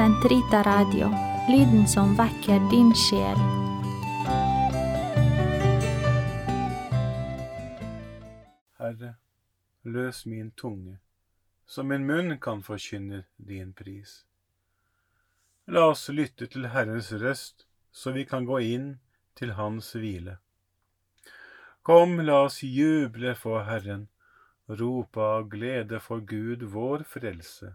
Sentrita Radio, lyden som vekker din sjel. Herre, løs min tunge, så min munn kan forkynne din pris. La oss lytte til Herrens røst, så vi kan gå inn til Hans hvile. Kom, la oss juble for Herren, rope av glede for Gud vår frelse.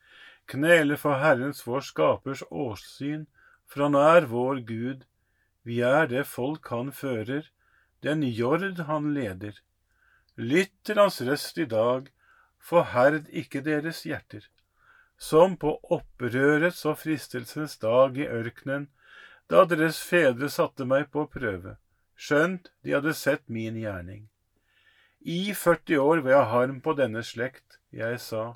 knele for Herrens vår skapers åsyn, for han er vår Gud, vi er det folk han fører, den jord han leder. Lytt til hans røst i dag, forherd ikke deres hjerter. Som på opprørets og fristelsens dag i ørkenen, da deres fedre satte meg på prøve, skjønt de hadde sett min gjerning. I 40 år var jeg harm på denne slekt, jeg sa,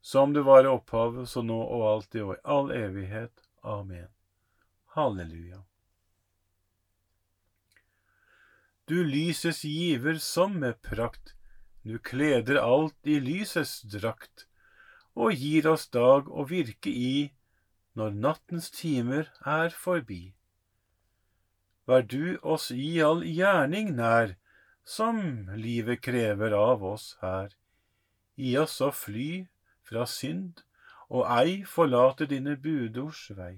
som det var i opphavet, så nå og alltid og i all evighet. Amen. Halleluja. Du lyses giver som med prakt, du kleder alt i lysets drakt, og gir oss dag å virke i når nattens timer er forbi. Vær du oss i all gjerning nær, som livet krever av oss her. Gi oss å fly fra synd, og ei forlate dine budords vei.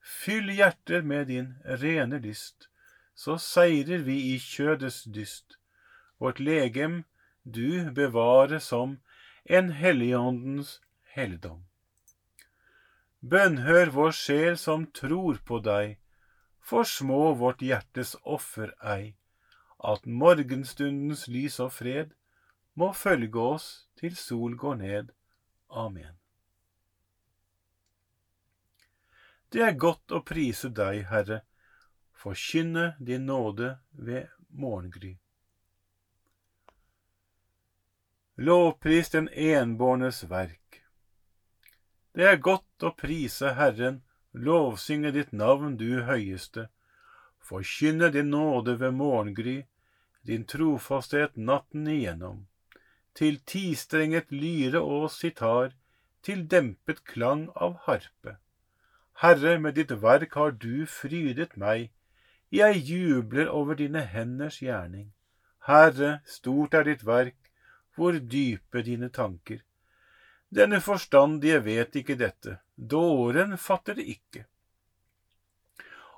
Fyll hjerter med din rene lyst, så seirer vi i kjødets dyst. Vårt legem du bevare som en helligåndens helligdom. Bønnhør vår sjel som tror på deg, for små vårt hjertes offer ei, at morgenstundens lys og fred må følge oss til sol går ned. Amen. Det er godt å prise deg, Herre, forkynne din nåde ved morgengry. Lovpris den enbårnes verk. Det er godt å prise Herren, lovsynge ditt navn, du høyeste, forkynne din nåde ved morgengry, din trofasthet natten igjennom, til tistrenget lyre og sitar, til dempet klang av harpe. Herre, med ditt verk har du frydet meg, jeg jubler over dine henders gjerning. Herre, stort er ditt verk, hvor dype dine tanker. Denne forstandige vet ikke dette, dåren fatter det ikke.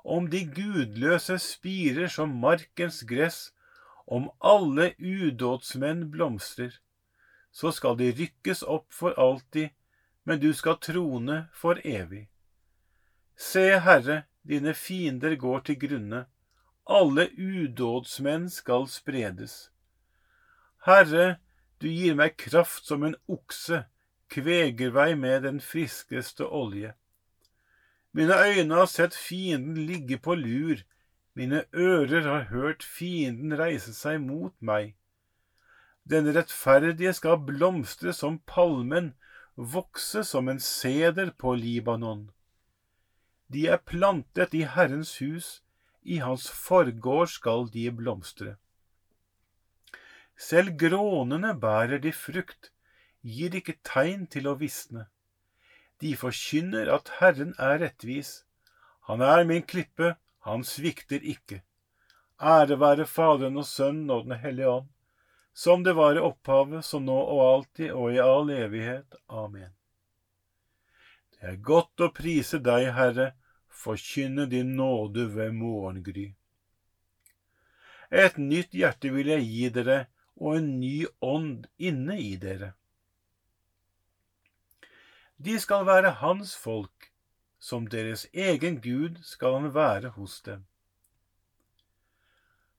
Om de gudløse spirer som markens gress, om alle udådsmenn blomstrer, så skal de rykkes opp for alltid, men du skal trone for evig. Se, Herre, dine fiender går til grunne, alle udådsmenn skal spredes. Herre, du gir meg kraft som en okse, kveger meg med den friskeste olje. Mine øyne har sett fienden ligge på lur, mine ører har hørt fienden reise seg mot meg. Den rettferdige skal blomstre som palmen, vokse som en seder på Libanon. De er plantet i Herrens hus, i hans forgård skal de blomstre. Selv grånene bærer de frukt, gir ikke tegn til å visne. De forkynner at Herren er rettvis. Han er min klippe, han svikter ikke. Ære være Faderen og Sønnen og Den hellige ånd, som det var i opphavet, så nå og alltid og i all evighet. Amen. Det er godt å prise deg, Herre, forkynne din nåde ved morgengry. Et nytt hjerte vil jeg gi dere, og en ny ånd inne i dere. De skal være hans folk, som deres egen Gud skal han være hos dem.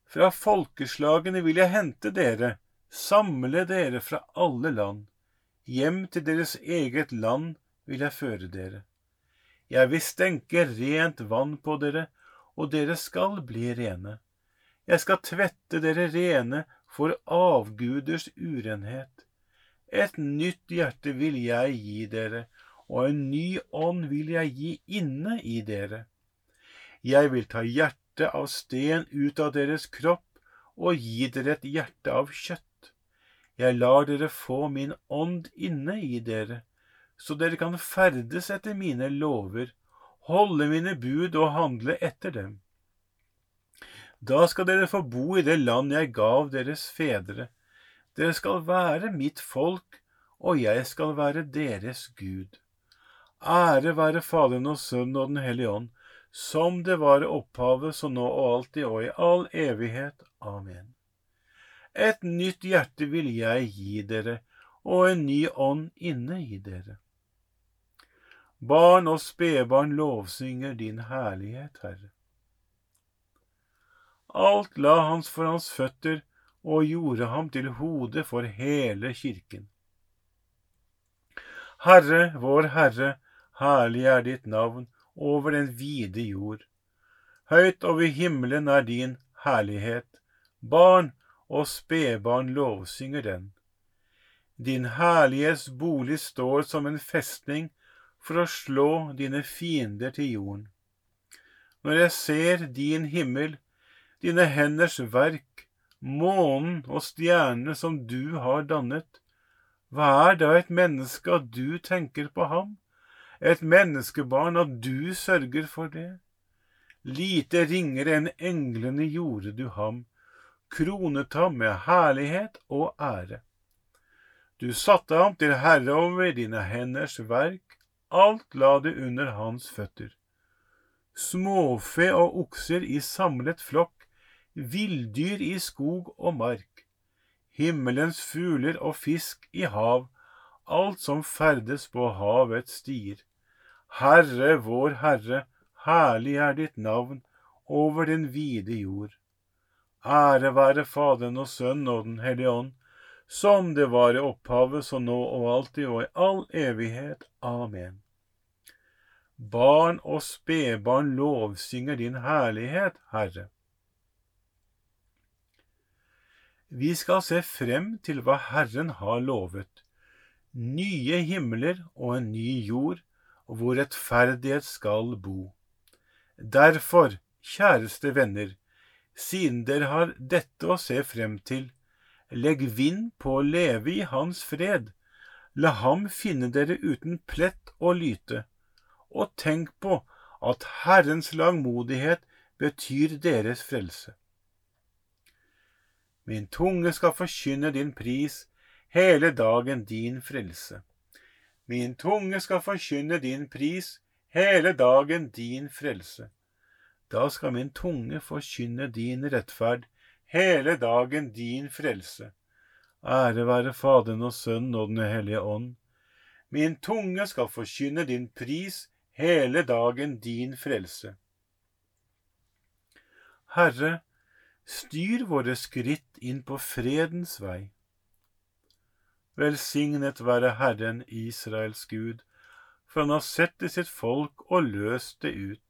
Fra folkeslagene vil jeg hente dere, samle dere fra alle land. Hjem til deres eget land vil jeg føre dere. Jeg vil stenke rent vann på dere, og dere skal bli rene. Jeg skal tvette dere rene for avguders urenhet. Et nytt hjerte vil jeg gi dere, og en ny ånd vil jeg gi inne i dere. Jeg vil ta hjertet av sten ut av deres kropp og gi dere et hjerte av kjøtt. Jeg lar dere få min ånd inne i dere, så dere kan ferdes etter mine lover, holde mine bud og handle etter dem. Da skal dere få bo i det land jeg gav deres fedre. Dere skal være mitt folk, og jeg skal være deres Gud. Ære være Faderen og Sønnen og Den hellige ånd, som det var i opphavet, så nå og alltid og i all evighet. Amen. Et nytt hjerte vil jeg gi dere, og en ny ånd inne i dere. Barn og spedbarn lovsynger din herlighet, Herre. Alt la hans for hans føtter og gjorde ham til hode for hele kirken. Herre, vår Herre, herlig er ditt navn over den vide jord. Høyt over himmelen er din herlighet. Barn og spedbarn lovsynger den. Din herlighets bolig står som en festning for å slå dine fiender til jorden. Når jeg ser din himmel, dine henders verk, månen og stjernene som du har dannet, hva er da et menneske at du tenker på ham, et menneskebarn at du sørger for det? Lite ringere enn englene gjorde du ham, kronet ham med herlighet og ære. Du satte ham til herre over dine henders verk, alt la du under hans føtter. Småfe og okser i samlet flokk, villdyr i skog og mark, himmelens fugler og fisk i hav, alt som ferdes på havets stier. Herre vår Herre, herlig er ditt navn over den vide jord. Ære være Faderen og Sønnen og Den hellige ånd, som det var i opphavet, så nå og alltid og i all evighet. Amen. Barn og spedbarn lovsynger din herlighet, Herre. Vi skal se frem til hva Herren har lovet, nye himler og en ny jord, hvor rettferdighet skal bo. Derfor, kjæreste venner, siden dere har dette å se frem til, legg vind på å leve i Hans fred, la ham finne dere uten plett og lyte, og tenk på at Herrens langmodighet betyr deres frelse. Min tunge skal forkynne din pris, hele dagen din frelse. Min tunge skal forkynne din pris, hele dagen din frelse. Da skal min tunge forkynne din rettferd, hele dagen din frelse. Ære være Faderen og Sønnen og Den hellige ånd. Min tunge skal forkynne din pris, hele dagen din frelse. Herre, styr våre skritt inn på fredens vei. Velsignet være Herren Israels Gud, for han har sett til sitt folk og løst det ut.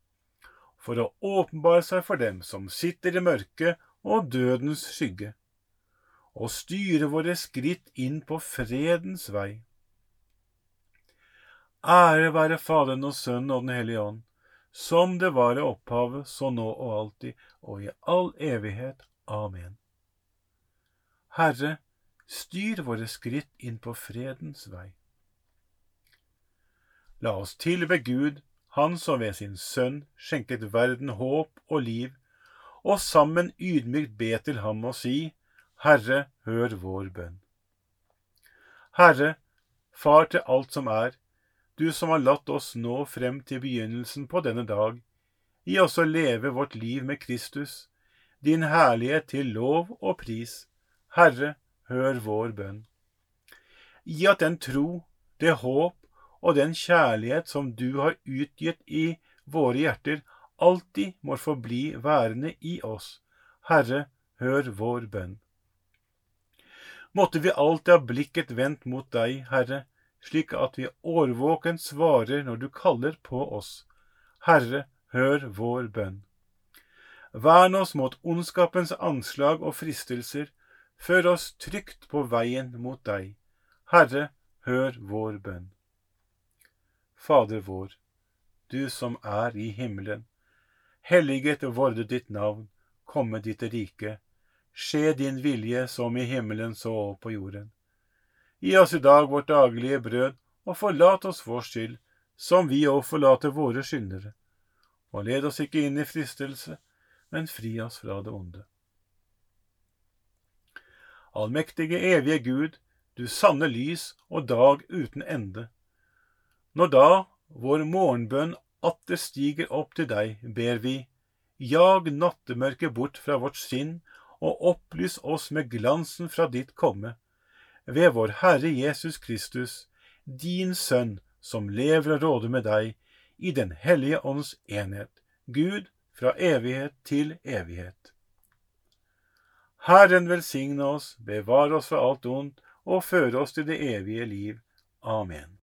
for å åpenbare seg for dem som sitter i mørket og dødens skygge, og styre våre skritt inn på fredens vei. Ære være Faderen og Sønnen og Den hellige ånd, som det var i opphavet, så nå og alltid, og i all evighet. Amen. Herre, styr våre skritt inn på fredens vei. La oss tilbe Gud, Han som ved sin Sønn skjenket verden håp og liv, og sammen ydmykt be til ham og si, Herre, hør vår bønn. Herre, Far til alt som er, du som har latt oss nå frem til begynnelsen på denne dag, gi oss å leve vårt liv med Kristus, din herlighet til lov og pris. Herre, hør vår bønn. Gi at den tro, det håp og den kjærlighet som du har utgitt i våre hjerter, alltid må forbli værende i oss. Herre, hør vår bønn. Måtte vi alltid ha blikket vendt mot deg, Herre, slik at vi årvåkent svarer når du kaller på oss. Herre, hør vår bønn. Vern oss mot ondskapens anslag og fristelser, før oss trygt på veien mot deg. Herre, hør vår bønn. Fader vår, du som er i himmelen. Helliget vorde ditt navn, komme ditt rike. Skje din vilje som i himmelen så på jorden. Gi oss i dag vårt daglige brød, og forlat oss vår skyld, som vi òg forlater våre skyldnere. Og led oss ikke inn i fristelse, men fri oss fra det onde. Allmektige, evige Gud, du sanne lys og dag uten ende. Når da vår morgenbønn atter stiger opp til deg, ber vi, jag nattemørket bort fra vårt sinn og opplys oss med glansen fra ditt komme ved vår Herre Jesus Kristus, din Sønn, som lever og råder med deg i Den hellige ånds enhet, Gud fra evighet til evighet. Herren velsigne oss, bevare oss fra alt ondt og føre oss til det evige liv. Amen.